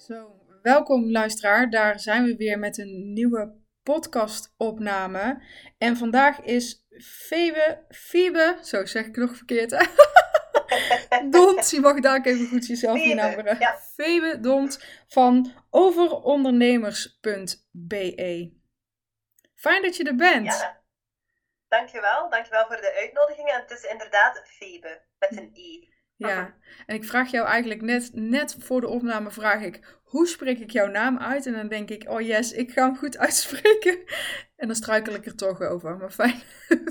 Zo, welkom luisteraar. Daar zijn we weer met een nieuwe podcastopname. En vandaag is Febe, Fiebe, zo zeg ik nog verkeerd? Dont, je mag daar even goed jezelf in. Ja. Febe Dont van overondernemers.be. Fijn dat je er bent. Ja, dankjewel. Dankjewel voor de uitnodiging. En het is inderdaad Febe, met een I. Ja, en ik vraag jou eigenlijk net, net voor de opname vraag ik, hoe spreek ik jouw naam uit? En dan denk ik, oh yes, ik ga hem goed uitspreken. En dan struikel ik er toch over, maar fijn.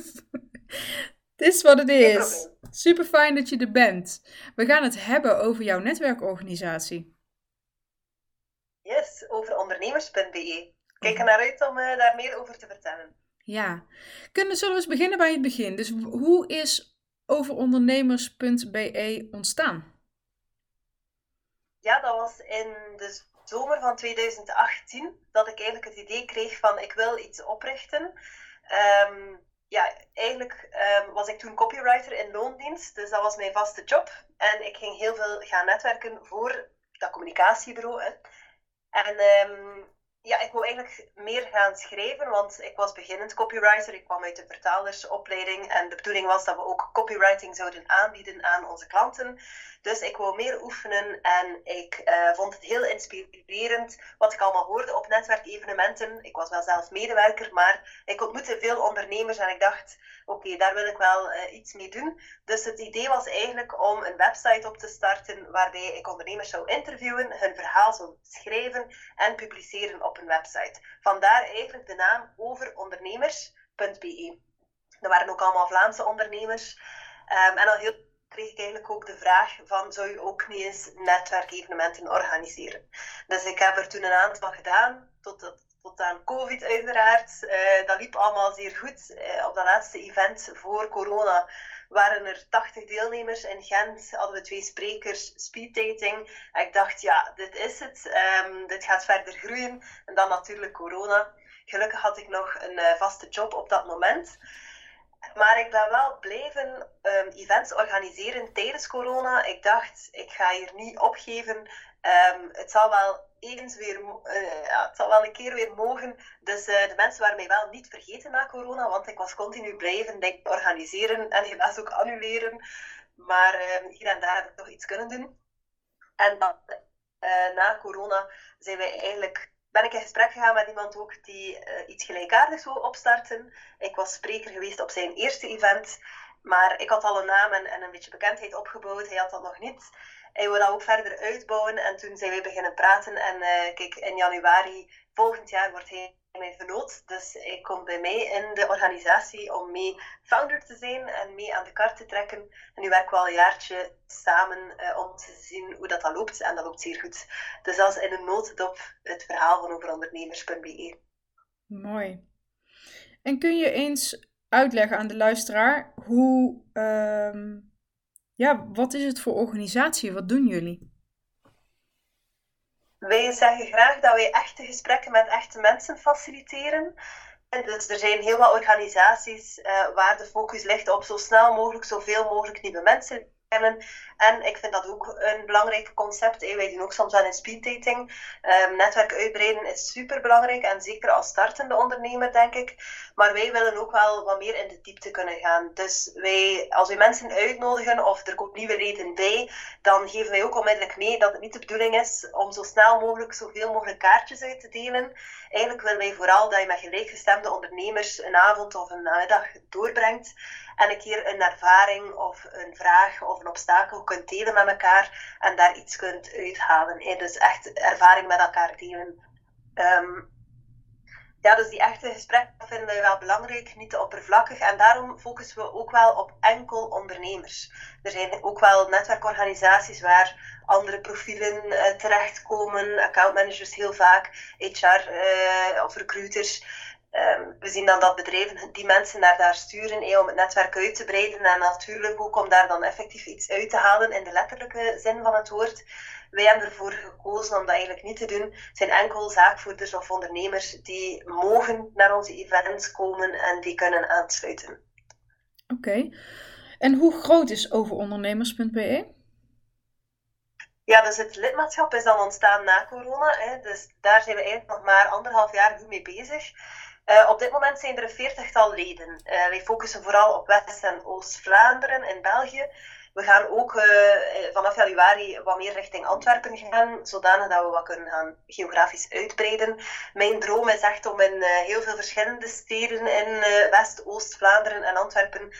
Het is wat het is. Super fijn dat je er bent. We gaan het hebben over jouw netwerkorganisatie. Yes, over ondernemers.be. Kijk er naar uit om uh, daar meer over te vertellen. Ja. Kunnen, zullen we eens beginnen bij het begin? Dus hoe is overondernemers.be ontstaan? Ja, dat was in de zomer van 2018 dat ik eigenlijk het idee kreeg van ik wil iets oprichten. Ehm, ja, eigenlijk ehm, was ik toen copywriter in loondienst, dus dat was mijn vaste job. En ik ging heel veel gaan netwerken voor dat communicatiebureau. Hè. En um, ja, ik wou eigenlijk meer gaan schrijven, want ik was beginnend copywriter. Ik kwam uit de vertalersopleiding en de bedoeling was dat we ook copywriting zouden aanbieden aan onze klanten. Dus ik wou meer oefenen en ik uh, vond het heel inspirerend wat ik allemaal hoorde op netwerkevenementen. Ik was wel zelf medewerker, maar ik ontmoette veel ondernemers en ik dacht, oké, daar wil ik wel uh, iets mee doen. Dus het idee was eigenlijk om een website op te starten waarbij ik ondernemers zou interviewen, hun verhaal zou schrijven en publiceren op een website. Vandaar eigenlijk de naam overondernemers.be. Er waren ook allemaal Vlaamse ondernemers. Um, en al heel kreeg ik eigenlijk ook de vraag van, zou je ook niet eens netwerkevenementen organiseren? Dus ik heb er toen een aantal gedaan, tot, tot aan COVID uiteraard. Uh, dat liep allemaal zeer goed. Uh, op dat laatste event voor corona waren er 80 deelnemers in Gent, hadden we twee sprekers, speed dating. En ik dacht, ja, dit is het. Um, dit gaat verder groeien. En dan natuurlijk corona. Gelukkig had ik nog een uh, vaste job op dat moment. Maar ik ben wel blijven um, events organiseren tijdens corona. Ik dacht, ik ga hier niet opgeven. Um, het zal wel eens weer, uh, ja, het zal wel een keer weer mogen. Dus uh, de mensen waren mij wel niet vergeten na corona, want ik was continu blijven denk, organiseren en helaas ook annuleren. Maar uh, hier en daar heb ik toch iets kunnen doen. En dan, eh, na corona zijn wij eigenlijk ben ik in gesprek gegaan met iemand ook die uh, iets gelijkaardigs wil opstarten. Ik was spreker geweest op zijn eerste event, maar ik had al een naam en, en een beetje bekendheid opgebouwd. Hij had dat nog niet. Hij wil dat ook verder uitbouwen en toen zijn we beginnen praten. En uh, kijk, in januari volgend jaar wordt hij mijn vernoot. Dus hij komt bij mij in de organisatie om mee founder te zijn en mee aan de kar te trekken. En nu werken we al een jaartje samen uh, om te zien hoe dat, dat loopt. En dat loopt zeer goed. Dus dat in een notendop het verhaal van overondernemers.be. Mooi. En kun je eens uitleggen aan de luisteraar hoe, uh, ja, wat is het voor organisatie? Wat doen jullie? Wij zeggen graag dat wij echte gesprekken met echte mensen faciliteren. En dus er zijn heel wat organisaties uh, waar de focus ligt op zo snel mogelijk, zoveel mogelijk nieuwe mensen en ik vind dat ook een belangrijk concept. Wij doen ook soms wel een speeddating. Um, netwerk uitbreiden is super belangrijk en zeker als startende ondernemer, denk ik. Maar wij willen ook wel wat meer in de diepte kunnen gaan. Dus wij, als wij mensen uitnodigen of er komt nieuwe leden bij, dan geven wij ook onmiddellijk mee dat het niet de bedoeling is om zo snel mogelijk zoveel mogelijk kaartjes uit te delen. Eigenlijk willen wij vooral dat je met gelijkgestemde ondernemers een avond of een namiddag doorbrengt en een keer een ervaring of een vraag of een obstakel kunt delen met elkaar en daar iets kunt uithalen. Hè. Dus echt ervaring met elkaar delen. Um, ja, dus die echte gesprekken vinden we wel belangrijk, niet te oppervlakkig. En daarom focussen we ook wel op enkel ondernemers. Er zijn ook wel netwerkorganisaties waar andere profielen uh, terechtkomen, accountmanagers heel vaak, HR eh, of recruiters. Um, we zien dan dat bedrijven die mensen naar daar sturen eh, om het netwerk uit te breiden en natuurlijk ook om daar dan effectief iets uit te halen in de letterlijke zin van het woord. Wij hebben ervoor gekozen om dat eigenlijk niet te doen. Het zijn enkel zaakvoerders of ondernemers die mogen naar onze events komen en die kunnen aansluiten. Oké. En hoe groot is overondernemers.be? Ja, dus het lidmaatschap is dan ontstaan na corona. Hè. Dus daar zijn we eigenlijk nog maar anderhalf jaar goed mee bezig. Uh, op dit moment zijn er een veertigtal leden. Uh, wij focussen vooral op West- en Oost-Vlaanderen in België. We gaan ook uh, vanaf januari wat meer richting Antwerpen gaan, zodanig dat we wat kunnen gaan geografisch uitbreiden. Mijn droom is echt om in heel veel verschillende steden in West, Oost-Vlaanderen en Antwerpen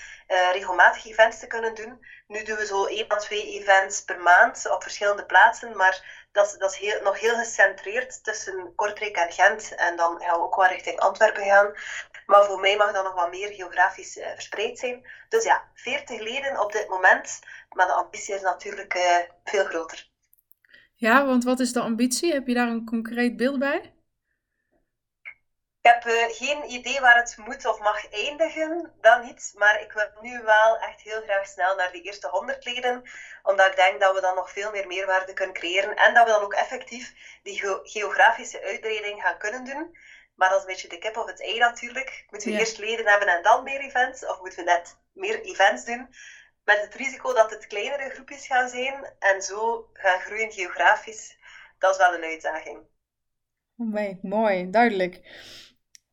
regelmatig events te kunnen doen. Nu doen we zo één à twee events per maand op verschillende plaatsen, maar dat, dat is nog heel gecentreerd tussen Kortrijk en Gent. En dan gaan we ook wel richting Antwerpen gaan. Maar voor mij mag dat nog wat meer geografisch uh, verspreid zijn. Dus ja, 40 leden op dit moment. Maar de ambitie is natuurlijk uh, veel groter. Ja, want wat is de ambitie? Heb je daar een concreet beeld bij? Ik heb uh, geen idee waar het moet of mag eindigen, dan niet. Maar ik wil nu wel echt heel graag snel naar die eerste 100 leden. Omdat ik denk dat we dan nog veel meer meerwaarde kunnen creëren. En dat we dan ook effectief die ge geografische uitbreiding gaan kunnen doen. Maar dat is een beetje de kip of het ei natuurlijk. Moeten we ja. eerst leden hebben en dan meer events? Of moeten we net meer events doen? Met het risico dat het kleinere groepjes gaan zijn en zo gaan groeien geografisch. Dat is wel een uitdaging. Oh, mooi, duidelijk.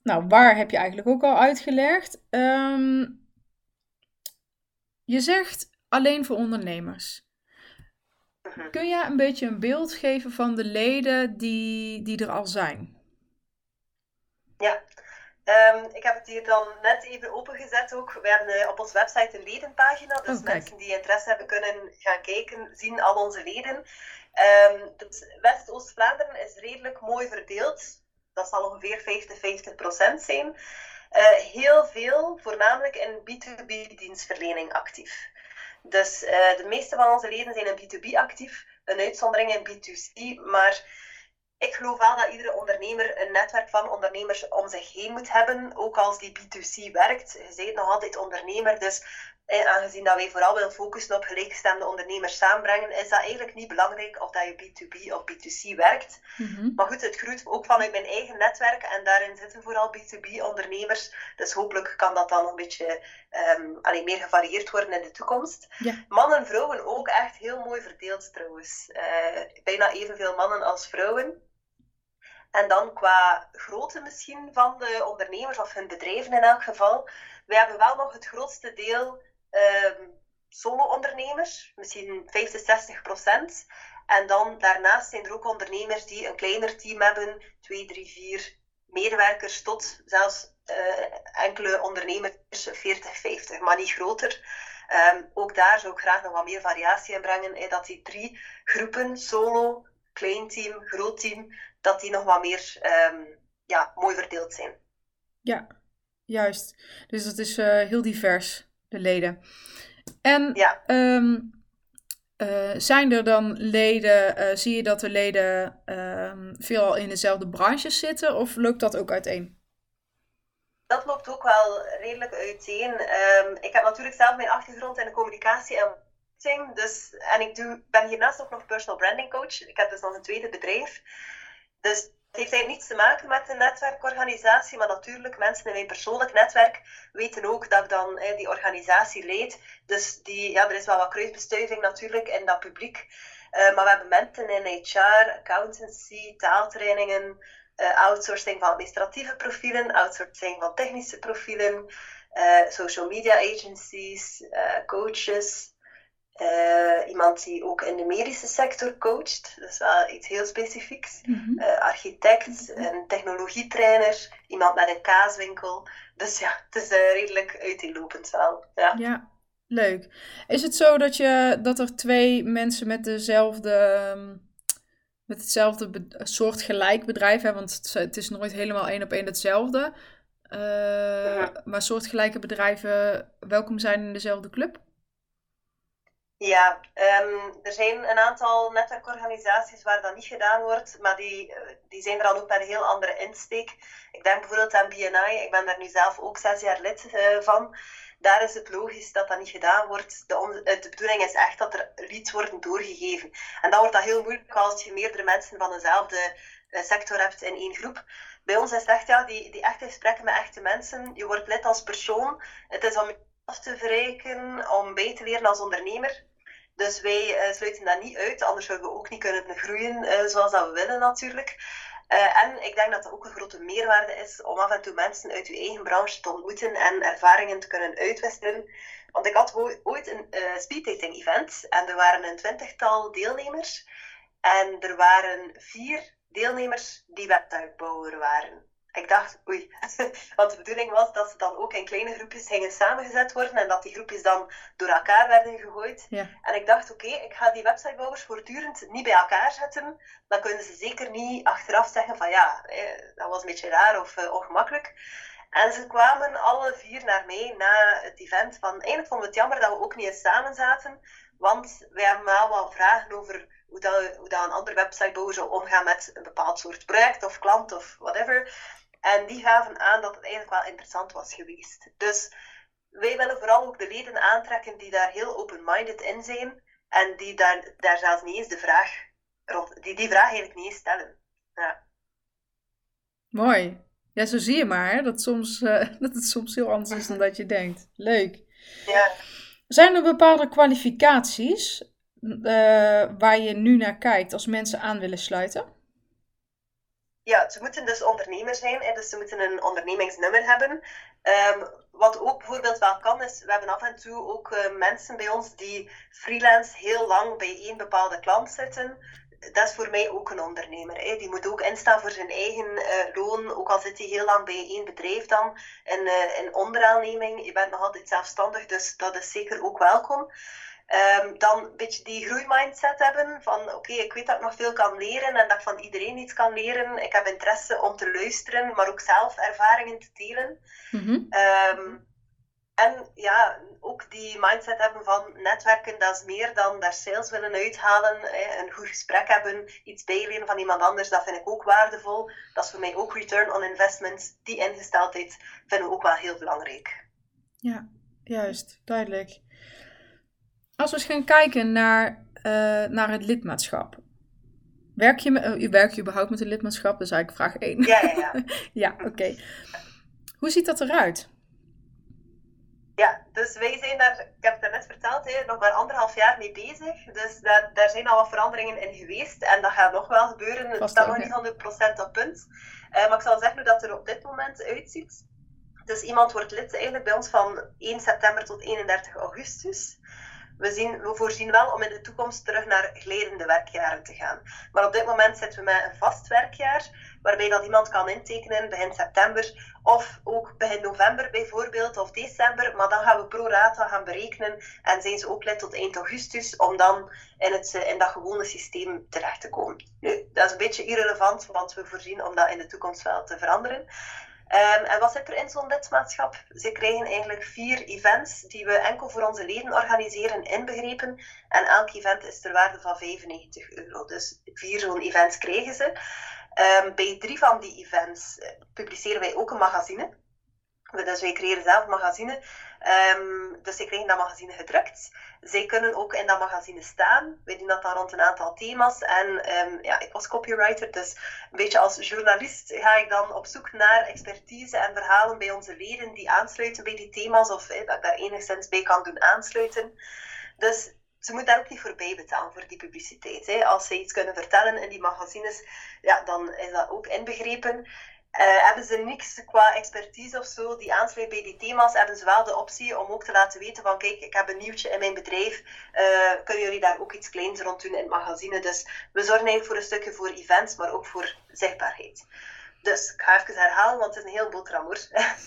Nou, waar heb je eigenlijk ook al uitgelegd. Um, je zegt alleen voor ondernemers. Kun je een beetje een beeld geven van de leden die, die er al zijn? Ja, um, ik heb het hier dan net even opengezet ook. We hebben uh, op onze website een ledenpagina. Dus oh, mensen die interesse hebben kunnen gaan kijken, zien al onze leden. Um, dus West-Oost-Vlaanderen is redelijk mooi verdeeld dat zal ongeveer 50, 50 procent zijn. Uh, heel veel, voornamelijk in B2B-dienstverlening actief. Dus uh, de meeste van onze leden zijn in B2B actief, een uitzondering in B2C, maar ik geloof wel dat iedere ondernemer een netwerk van ondernemers om zich heen moet hebben, ook als die B2C werkt. Je bent nog altijd ondernemer, dus eh, aangezien dat wij vooral willen focussen op gelijkgestemde ondernemers samenbrengen, is dat eigenlijk niet belangrijk of dat je B2B of B2C werkt. Mm -hmm. Maar goed, het groeit ook vanuit mijn eigen netwerk en daarin zitten vooral B2B-ondernemers. Dus hopelijk kan dat dan een beetje um, allee, meer gevarieerd worden in de toekomst. Mannen en vrouwen ook echt heel mooi verdeeld trouwens. Uh, bijna evenveel mannen als vrouwen. En dan qua grootte misschien van de ondernemers of hun bedrijven in elk geval. We hebben wel nog het grootste deel solo-ondernemers, misschien 50, 60 procent. En dan daarnaast zijn er ook ondernemers die een kleiner team hebben, 2, 3, 4 medewerkers tot zelfs uh, enkele ondernemers 40, 50, maar niet groter. Um, ook daar zou ik graag nog wat meer variatie in brengen. Dat die drie groepen, solo, klein team, groot team, dat die nog wat meer um, ja, mooi verdeeld zijn. Ja, juist. Dus dat is uh, heel divers, de leden. En ja. um, uh, zijn er dan leden, uh, zie je dat de leden um, veelal in dezelfde branches zitten of loopt dat ook uiteen? Dat loopt ook wel redelijk uiteen. Um, ik heb natuurlijk zelf mijn achtergrond in de communicatie en marketing. Dus, en ik doe, ben hiernaast ook nog personal branding coach. Ik heb dus nog een tweede bedrijf. Dus het heeft eigenlijk niets te maken met een netwerkorganisatie, maar natuurlijk, mensen in mijn persoonlijk netwerk weten ook dat ik dan die organisatie leid. Dus die, ja, er is wel wat kruisbestuiving natuurlijk in dat publiek. Uh, maar we hebben mensen in HR, accountancy, taaltrainingen, uh, outsourcing van administratieve profielen, outsourcing van technische profielen, uh, social media agencies, coaches, uh, iemand die ook in de medische sector coacht, dat is wel iets heel specifieks. Mm -hmm. uh, architect, een technologietrainer, iemand met een kaaswinkel. Dus ja, het is uh, redelijk uiteenlopend wel. Ja. ja, leuk. Is het zo dat, je, dat er twee mensen met dezelfde. Ehm, met hetzelfde be soort gelijk bedrijf hebben, want het, het, is nooit helemaal één op één hetzelfde. Ja. Maar soortgelijke bedrijven welkom zijn in dezelfde club? Ja, um, er zijn een aantal netwerkorganisaties waar dat niet gedaan wordt, maar die, die zijn er dan ook met een heel andere insteek. Ik denk bijvoorbeeld aan BNI, ik ben daar nu zelf ook zes jaar lid uh, van. Daar is het logisch dat dat niet gedaan wordt. De, de bedoeling is echt dat er leads worden doorgegeven. En dan wordt dat heel moeilijk als je meerdere mensen van dezelfde sector hebt in één groep. Bij ons is het echt ja, die, die echte gesprekken met echte mensen. Je wordt lid als persoon. Het is om af te verrijken, om bij te leren als ondernemer. Dus wij sluiten dat niet uit, anders zouden we ook niet kunnen groeien zoals dat we willen natuurlijk. en ik denk dat dat ook een grote meerwaarde is om af en toe mensen uit uw eigen branche te ontmoeten en ervaringen te kunnen uitwisselen. Want ik had ooit een uh, speeddating event en er waren een twintigtal deelnemers. En er waren vier deelnemers die webtuigbouwer waren. Ik dacht, oei. Want de bedoeling was dat ze dan ook in kleine groepjes gingen samengezet worden en dat die groepjes dan door elkaar werden gegooid. Ja. En ik dacht, oké, ik ga die websitebouwers voortdurend niet bij elkaar zetten. Dan kunnen ze zeker niet achteraf zeggen van ja, dat was een beetje raar of uh, ongemakkelijk. En ze kwamen alle vier naar mij na het event van, eigenlijk vonden we het jammer dat we ook niet eens samen zaten, want wij hebben wel wat vragen over hoe, dat, hoe dat een andere websitebouwer zou omgaan met een bepaald soort project of klant of whatever. En die gaven aan dat het eigenlijk wel interessant was geweest. Dus wij willen vooral ook de leden aantrekken die daar heel open-minded in zijn en die daar, daar zelfs niet eens de vraag rond, die die vraag eigenlijk niet eens stellen. Ja. Mooi. Ja, zo zie je maar dat, soms, uh, dat het soms heel anders is dan dat je denkt. Leuk. Ja. Zijn er bepaalde kwalificaties uh, waar je nu naar kijkt als mensen aan willen sluiten? Ja, ze moeten dus ondernemer zijn, hè, dus ze moeten een ondernemingsnummer hebben. Um, wat ook bijvoorbeeld wel kan, is we hebben af en toe ook uh, mensen bij ons die freelance heel lang bij één bepaalde klant zitten dat is voor mij ook een ondernemer. Hè. Die moet ook instaan voor zijn eigen uh, loon, ook al zit hij heel lang bij één bedrijf dan, in, uh, in onderaanneming. Je bent nog altijd zelfstandig, dus dat is zeker ook welkom. Um, dan een beetje die groeimindset hebben van oké, ik weet dat ik nog veel kan leren en dat ik van iedereen iets kan leren. Ik heb interesse om te luisteren, maar ook zelf ervaringen te delen. Mm um, en ja, ook die mindset hebben van netwerken, dat is meer dan daar sales willen uithalen. Een goed gesprek hebben, iets bijleren van iemand anders, dat vind ik ook waardevol. Dat is voor mij ook return on investment. Die ingesteldheid vinden we ook wel heel belangrijk. Ja, juist, duidelijk. Als we eens gaan kijken naar, uh, naar het lidmaatschap. Werk je, uh, werk je überhaupt met een lidmaatschap? Dat is eigenlijk vraag 1. Ja, ja, ja. ja, oké. Hoe ziet dat eruit? Ja, dus wij zijn daar, ik heb het net verteld, hè, nog maar anderhalf jaar mee bezig. Dus daar, daar zijn al wat veranderingen in geweest. En dat gaat nog wel gebeuren. Het staat nog niet 100% op punt. Uh, maar ik zal zeggen hoe dat er op dit moment uitziet. Dus iemand wordt lid eigenlijk bij ons van 1 september tot 31 augustus we, zien, we voorzien wel om in de toekomst terug naar glijdende werkjaren te gaan. Maar op dit moment zitten we met een vast werkjaar, waarbij dat iemand kan intekenen begin september of ook begin november bijvoorbeeld, of december. Maar dan gaan we pro rata gaan berekenen en zijn ze ook lid tot eind augustus om dan in, het, in dat gewone systeem terecht te komen. Nu, dat is een beetje irrelevant, want we voorzien om dat in de toekomst wel te veranderen. Um, en wat zit er in zo'n lidmaatschap? Ze krijgen eigenlijk vier events die we enkel voor onze leden organiseren, inbegrepen. En elk event is ter waarde van 95 euro. Dus vier zo'n events krijgen ze. Um, bij drie van die events eh, publiceren wij ook een magazine. Dus wij creëren zelf magazine. Dus zij krijgen dat magazine gedrukt. Zij kunnen ook in dat magazine staan. Wij doen dat dan rond een aantal thema's. En um, ja, ik was copywriter, dus een beetje als journalist ga ik dan op zoek naar expertise en verhalen bij onze leden die aansluiten bij die thema's. Of dat ik daar enigszins bij kan doen aansluiten. Dus ze moeten daar ook niet voorbij betalen voor die publiciteit. Hè. Als ze iets kunnen vertellen in die magazines, ja, dan is dat ook inbegrepen. Uh, hebben ze niks qua expertise of zo die aansluit bij die thema's, hebben ze wel de optie om ook te laten weten van kijk, ik heb een nieuwtje in mijn bedrijf, uh, kunnen jullie daar ook iets kleins rond doen in het magazine. Dus we zorgen eigenlijk voor een stukje voor events, maar ook voor zichtbaarheid. Dus ik ga even herhalen, want het is een heel boterham.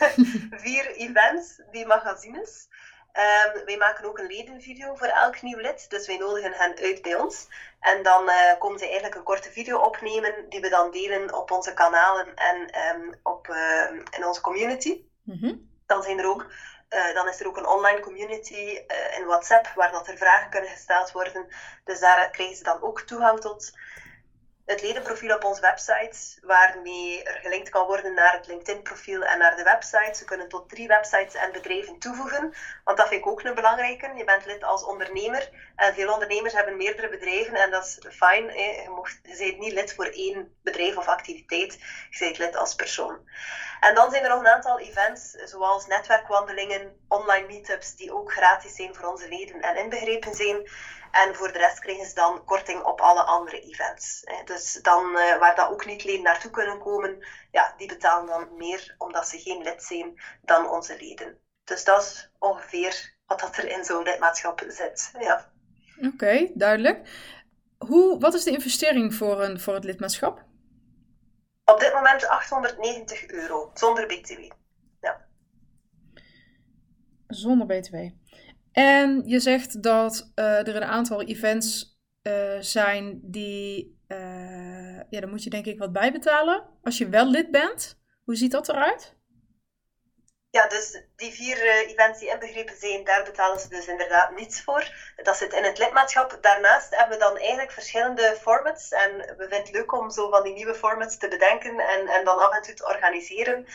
Vier events, die magazines. Um, wij maken ook een ledenvideo voor elk nieuw lid, dus wij nodigen hen uit bij ons. En dan uh, komen ze eigenlijk een korte video opnemen, die we dan delen op onze kanalen en um, op, uh, in onze community. Mm -hmm. Dan, zijn er ook, uh, dan is er ook een online community in WhatsApp, waar dat er vragen kunnen gesteld worden. Dus daar krijgen ze dan ook toegang tot het ledenprofiel op onze website, waarmee er gelinkt kan worden naar het LinkedIn-profiel en naar de website. Ze kunnen tot drie websites en bedrijven toevoegen, want dat vind ik ook een belangrijke. Je bent lid als ondernemer en veel ondernemers hebben meerdere bedrijven en dat is fijn. Je, je bent niet lid voor één bedrijf of activiteit, je bent lid als persoon. En dan zijn er nog een aantal events, zoals netwerkwandelingen, online meetups, die ook gratis zijn voor onze leden en inbegrepen zijn. En voor de rest krijgen ze dan korting op alle andere events. Dus dan, eh, waar dat ook niet leden naartoe kunnen komen, ja, die betalen dan meer omdat ze geen lid zijn dan onze leden. Dus dat is ongeveer wat dat er in zo'n lidmaatschap zit. Ja. Oké, duidelijk. Hoe, wat is de investering voor, een, voor het lidmaatschap? Op dit moment 890 euro, zonder BTW. Ja. Zonder BTW. En je zegt dat uh, er een aantal events uh, zijn die. Uh, ja, daar moet je denk ik wat bij betalen. Als je wel lid bent. Hoe ziet dat eruit? Ja, dus die vier events die inbegrepen zijn, daar betalen ze dus inderdaad niets voor. Dat zit in het lidmaatschap. Daarnaast hebben we dan eigenlijk verschillende formats. En we vinden het leuk om zo van die nieuwe formats te bedenken en, en dan af en toe te organiseren.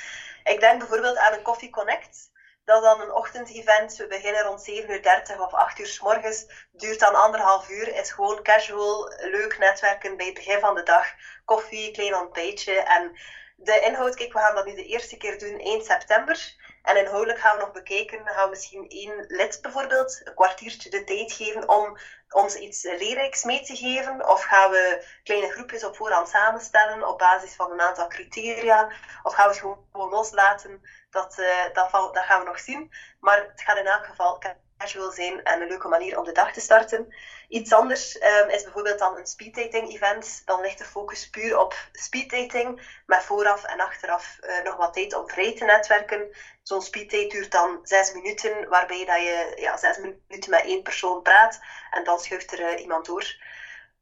Ik denk bijvoorbeeld aan een Coffee Connect. Dat is dan een ochtendevent. We beginnen rond 7.30 uur of 8 uur s morgens. Duurt dan anderhalf uur. Is gewoon casual, leuk netwerken bij het begin van de dag. Koffie, klein ontbijtje. En de inhoud, kijk, we gaan dat nu de eerste keer doen 1 september. En inhoudelijk gaan we nog bekijken, gaan we misschien één lid bijvoorbeeld een kwartiertje de tijd geven om ons iets leerrijks mee te geven? Of gaan we kleine groepjes op voorhand samenstellen op basis van een aantal criteria? Of gaan we het gewoon loslaten? Dat, dat, dat gaan we nog zien. Maar het gaat in elk geval casual zijn en een leuke manier om de dag te starten. Iets anders um, is bijvoorbeeld dan een speeddating event. Dan ligt de focus puur op speeddating, met vooraf en achteraf uh, nog wat tijd om vrij te netwerken. Zo'n speeddate duurt dan zes minuten, waarbij dat je ja, zes minuten met één persoon praat en dan schuift er uh, iemand door.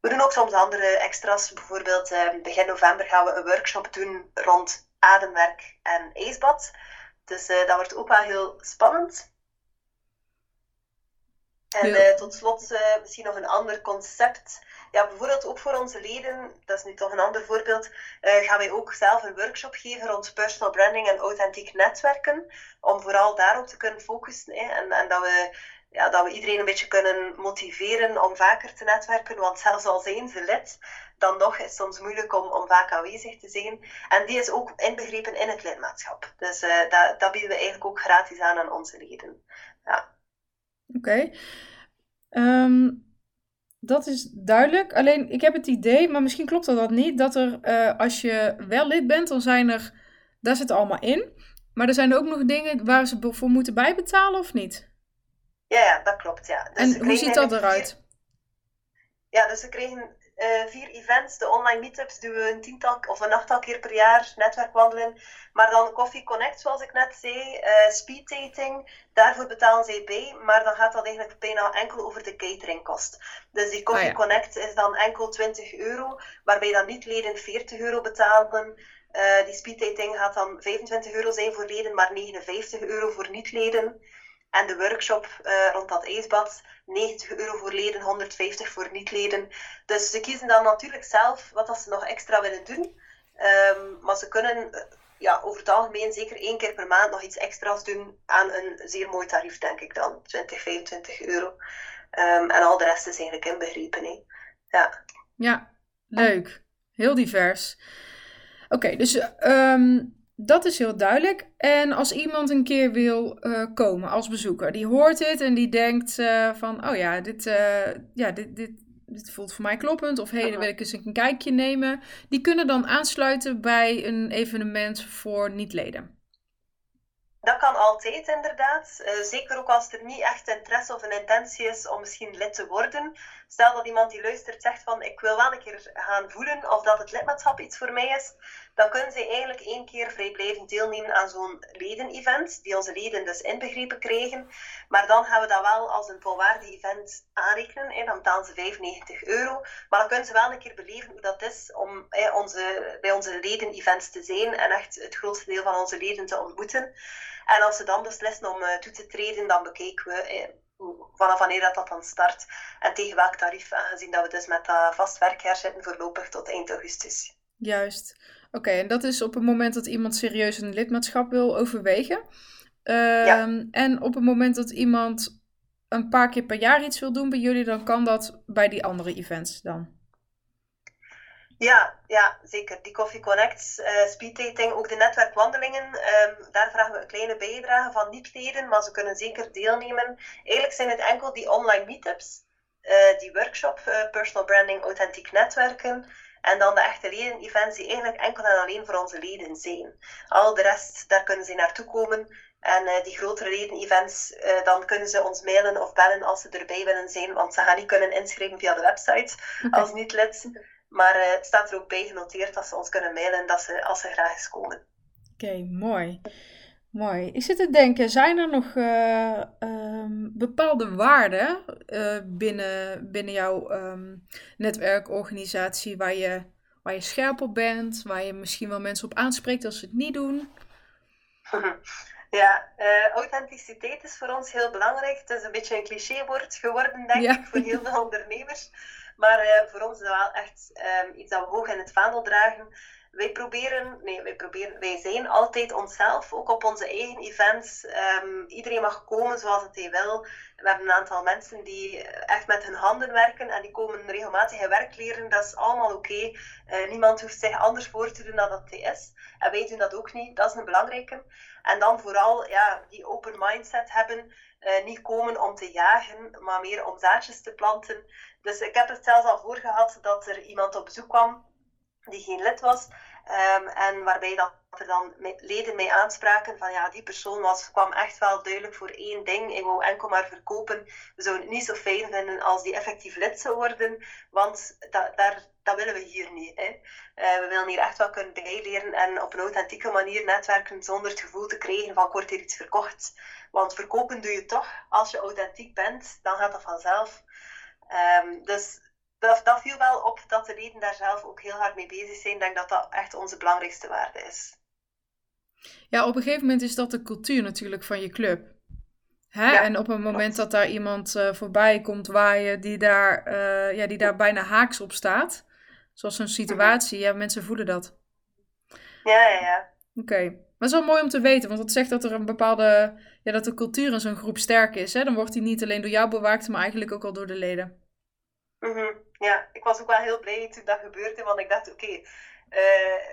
We doen ook soms andere extra's. Bijvoorbeeld uh, begin november gaan we een workshop doen rond ademwerk en ijsbad. Dus dat wordt ook wel heel spannend. En uh, tot slot uh, misschien nog een ander concept. Ja, bijvoorbeeld ook voor onze leden, dat is nu toch een ander voorbeeld, uh, gaan wij ook zelf een workshop geven rond personal branding en authentiek netwerken. Om vooral daarop te kunnen focussen. Hè, en, en dat, we, ja, dat we iedereen een beetje kunnen motiveren om vaker te netwerken. Want zelfs al zijn ze lid, dan nog is het soms moeilijk om, om vaak aanwezig te zijn. En die is ook inbegrepen in het lidmaatschap. Dus dat, dat bieden we eigenlijk ook gratis aan aan onze leden. Ja. Oké. Okay. Um, dat is duidelijk. Alleen ik heb het idee, maar misschien klopt dat, dat niet, dat er uh, als je wel lid bent, dan zijn er, daar zit allemaal in. Maar er zijn ook nog dingen waar ze voor moeten bijbetalen of niet? Ja, ja dat klopt. Ja. Dus en hoe ziet dat eruit? Ja, dus ze kregen uh, vier events. De online meetups doen we een tiental of een achttal keer per jaar, netwerkwandelen. Maar dan Coffee Connect, zoals ik net zei, uh, speed dating, daarvoor betalen zij bij. Maar dan gaat dat eigenlijk bijna enkel over de cateringkost. Dus die Coffee ah, ja. Connect is dan enkel 20 euro, waarbij dan niet-leden 40 euro betalen. Uh, die speed dating gaat dan 25 euro zijn voor leden, maar 59 euro voor niet-leden. En de workshop uh, rond dat ijsbad, 90 euro voor leden, 150 voor niet-leden. Dus ze kiezen dan natuurlijk zelf wat dat ze nog extra willen doen. Um, maar ze kunnen uh, ja, over het algemeen zeker één keer per maand nog iets extra's doen aan een zeer mooi tarief, denk ik dan. 20, 25 euro. Um, en al de rest is eigenlijk inbegrepen. Hè. Ja. ja, leuk. Heel divers. Oké, dus um, dat is heel duidelijk. En als iemand een keer wil uh, komen als bezoeker, die hoort dit en die denkt uh, van, oh ja, dit, uh, ja dit, dit, dit voelt voor mij kloppend. Of hé, hey, dan wil ik eens een kijkje nemen. Die kunnen dan aansluiten bij een evenement voor niet-leden. Dat kan altijd inderdaad. Zeker ook als er niet echt interesse of een intentie is om misschien lid te worden. Stel dat iemand die luistert zegt van ik wil wel een keer gaan voelen of dat het lidmaatschap iets voor mij is. Dan kunnen ze eigenlijk één keer vrijblijvend deelnemen aan zo'n leden-event. Die onze leden dus inbegrepen krijgen. Maar dan gaan we dat wel als een volwaardig event aanrekenen. Hè. Dan betalen ze 95 euro. Maar dan kunnen ze wel een keer beleven hoe dat is om hè, onze, bij onze leden-events te zijn. En echt het grootste deel van onze leden te ontmoeten. En als ze dan beslissen om uh, toe te treden, dan bekijken we eh, vanaf wanneer dat, dat dan start en tegen welk tarief, aangezien dat we dus met dat vast werk herzitten voorlopig tot eind augustus. Juist. Oké, en dat is op het moment dat iemand serieus een lidmaatschap wil overwegen. Uh, ja. En op het moment dat iemand een paar keer per jaar iets wil doen bij jullie, dan kan dat bij die andere events dan? Ja, ja, zeker. Die Coffee Connect, uh, speed dating, ook de netwerkwandelingen, um, daar vragen we een kleine bijdrage van niet-leden, maar ze kunnen zeker deelnemen. Eigenlijk zijn het enkel die online meetups, uh, die workshop, uh, personal branding, authentiek netwerken, en dan de echte leden-events die eigenlijk enkel en alleen voor onze leden zijn. Al de rest, daar kunnen ze naartoe komen. En uh, die grotere leden-events, uh, dan kunnen ze ons mailen of bellen als ze erbij willen zijn, want ze gaan niet kunnen inschrijven via de website okay. als niet-lid. Maar uh, het staat er ook bij genoteerd dat ze ons kunnen mailen dat ze, als ze graag eens komen. Oké, okay, mooi. Mooi. Ik zit te denken, zijn er nog uh, um, bepaalde waarden uh, binnen, binnen jouw um, netwerkorganisatie waar je, waar je scherp op bent, waar je misschien wel mensen op aanspreekt als ze het niet doen? Ja, uh, authenticiteit is voor ons heel belangrijk. Het is een beetje een clichéwoord geworden, denk ja. ik, voor heel veel ondernemers. Maar voor ons is dat wel echt um, iets dat we hoog in het vaandel dragen wij proberen, nee, wij proberen, wij zijn altijd onszelf, ook op onze eigen events. Um, iedereen mag komen zoals het hij wil. We hebben een aantal mensen die echt met hun handen werken en die komen regelmatig werk leren. Dat is allemaal oké. Uh, niemand hoeft zich anders voor te doen dan dat hij is. En wij doen dat ook niet. Dat is een belangrijke. En dan vooral ja, die open mindset hebben. Uh, niet komen om te jagen, maar meer om zaadjes te planten. Dus ik heb het zelfs al voor gehad dat er iemand op bezoek kwam die geen lid was. Um, en waarbij dat er dan leden mij aanspraken van ja, die persoon was, kwam echt wel duidelijk voor één ding. Ik wou enkel maar verkopen. We zouden het niet zo fijn vinden als die effectief lid zou worden, want dat, daar, dat willen we hier niet. Hè. Uh, we willen hier echt wel kunnen bijleren en op een authentieke manier netwerken zonder het gevoel te krijgen van kort hier iets verkocht. Want verkopen doe je toch. Als je authentiek bent, dan gaat dat vanzelf. Um, dus dat, dat viel wel op dat de leden daar zelf ook heel hard mee bezig zijn. Ik denk dat dat echt onze belangrijkste waarde is. Ja, op een gegeven moment is dat de cultuur natuurlijk van je club. Hè? Ja, en op een moment dat daar iemand uh, voorbij komt waaien die daar, uh, ja, die daar bijna haaks op staat, zoals een situatie, ja, mensen voelen dat. Ja, ja, ja. Oké. Okay. Maar het is wel mooi om te weten, want dat zegt dat er een bepaalde, ja, dat de cultuur in zo'n groep sterk is. Hè? Dan wordt die niet alleen door jou bewaakt, maar eigenlijk ook al door de leden. -hmm. Ja, ik was ook wel heel blij toen dat gebeurde, want ik dacht, oké, uh,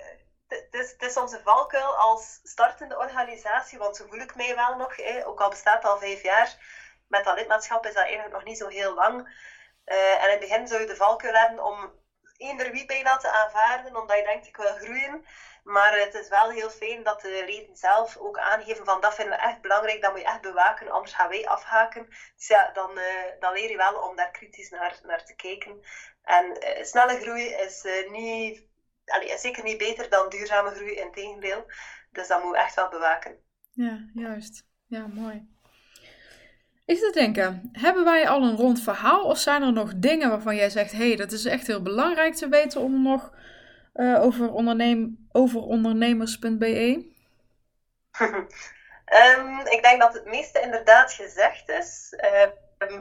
het is onze valkuil als startende organisatie, want zo voel ik mij wel nog, ook al bestaat al vijf jaar. Met dat lidmaatschap is dat eigenlijk nog niet zo heel lang. Uh, en in het begin zou je de valkuil hebben om eender wie bij te aanvaarden, omdat je denkt, ik wil groeien. Maar het is wel heel fijn dat de leden zelf ook aangeven van dat vinden we echt belangrijk, dat moet je echt bewaken, anders gaan wij afhaken. Dus ja, dan, uh, dan leer je wel om daar kritisch naar, naar te kijken. En uh, snelle groei is uh, niet, allee, zeker niet beter dan duurzame groei, in tegendeel. Dus dat moeten we echt wel bewaken. Ja, juist. Ja, mooi. Zit te denken, hebben wij al een rond verhaal of zijn er nog dingen waarvan jij zegt, hé, hey, dat is echt heel belangrijk te weten om nog uh, over, onderneem, over ondernemers.be? um, ik denk dat het meeste inderdaad gezegd is. Uh,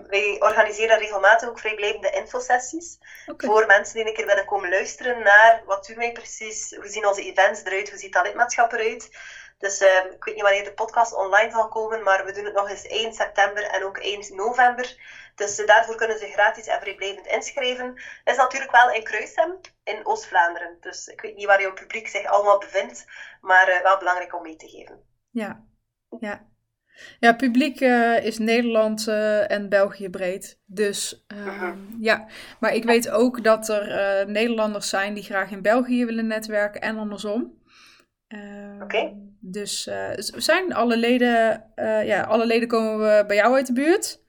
wij organiseren regelmatig ook vrijblijvende infosessies okay. voor mensen die een keer willen komen luisteren naar wat doen wij precies, hoe zien onze events eruit, hoe ziet dat lidmaatschap eruit. Dus uh, ik weet niet wanneer de podcast online zal komen, maar we doen het nog eens 1 september en ook 1 november. Dus uh, daarvoor kunnen ze gratis en vrijblijvend inschrijven. Dat is natuurlijk wel in Kruisem, in Oost-Vlaanderen. Dus ik weet niet waar jouw publiek zich allemaal bevindt, maar uh, wel belangrijk om mee te geven. Ja, ja. Ja, publiek uh, is Nederland uh, en België breed. Dus uh, -huh. ja, maar ik weet ook dat er Nederlanders zijn die graag in België willen netwerken en andersom. Oké. Okay. Dus zijn alle leden, ja, alle leden komen bij jou uit de buurt?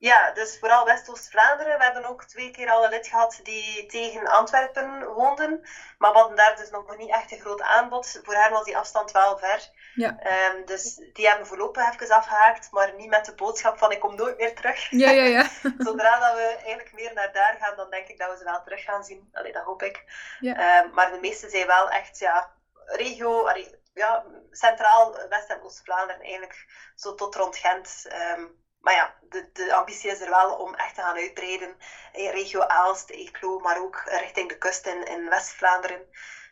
Ja, dus vooral West-Oost-Vlaanderen. We hebben ook twee keer al een lid gehad die tegen Antwerpen woonden. Maar we hadden daar dus nog niet echt een groot aanbod. Voor hen was die afstand wel ver. Ja. Um, dus die hebben voorlopig even afgehaakt, maar niet met de boodschap van ik kom nooit meer terug. Ja, ja, ja. Zodra dat we eigenlijk meer naar daar gaan, dan denk ik dat we ze wel terug gaan zien. Allee, dat hoop ik. Ja. Um, maar de meeste zijn wel echt, ja, regio, allee, ja, centraal West- en Oost-Vlaanderen eigenlijk, zo tot rond Gent. Um, maar ja, de, de ambitie is er wel om echt te gaan uitbreiden in regio Aalst, Eeklo, maar ook richting de kust in, in West-Vlaanderen.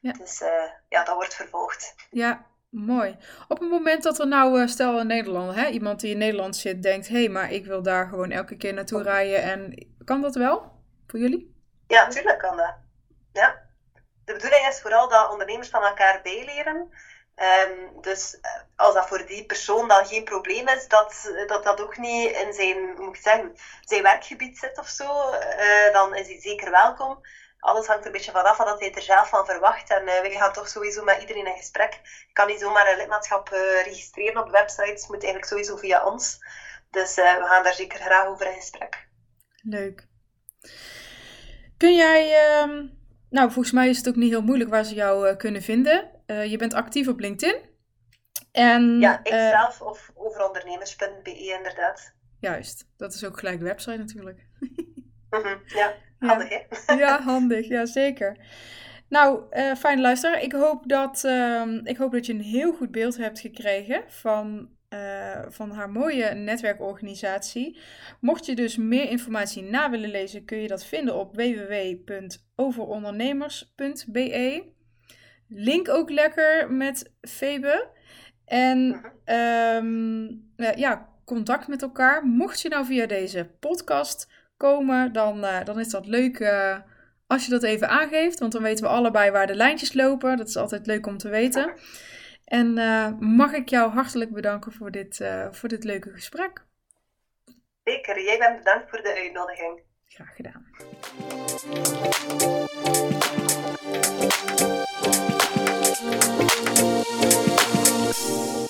Ja. Dus uh, ja, dat wordt vervolgd. Ja, mooi. Op het moment dat er nou, stel in Nederland, hè, iemand die in Nederland zit, denkt: hé, hey, maar ik wil daar gewoon elke keer naartoe rijden. En kan dat wel voor jullie? Ja, natuurlijk kan dat. Ja. De bedoeling is vooral dat ondernemers van elkaar bijleren. Um, dus eh, als dat voor die persoon dan geen probleem is, dat dat, dat ook niet in zijn, moet ik zeggen, zijn werkgebied zit of zo, uh, dan is hij zeker welkom. Alles hangt een beetje vanaf wat hij er zelf van verwacht. En uh, we gaan toch sowieso met iedereen in gesprek. Je kan niet zomaar een lidmaatschap registreren op websites, moet eigenlijk sowieso via ons. Dus we gaan daar zeker graag over in gesprek. Leuk. Kun jij, ehm, nou volgens mij is het ook niet heel moeilijk waar ze jou kunnen vinden. Uh, je bent actief op LinkedIn. En, ja, ik uh, zelf of overondernemers.be inderdaad. Juist, dat is ook gelijk de website natuurlijk. Mm ja, handig ja. hè? ja, handig, ja zeker. Nou, uh, fijn luisteren. Ik hoop, dat, uh, ik hoop dat je een heel goed beeld hebt gekregen van, uh, van haar mooie netwerkorganisatie. Mocht je dus meer informatie na willen lezen, kun je dat vinden op www.overondernemers.be. Link ook lekker met Febe. En um, ja, contact met elkaar. Mocht je nou via deze podcast komen, dan, uh, dan is dat leuk uh, als je dat even aangeeft. Want dan weten we allebei waar de lijntjes lopen. Dat is altijd leuk om te weten. En uh, mag ik jou hartelijk bedanken voor dit, voor dit leuke gesprek. Zeker, jij bent bedankt voor de uitnodiging. Graag gedaan. うん。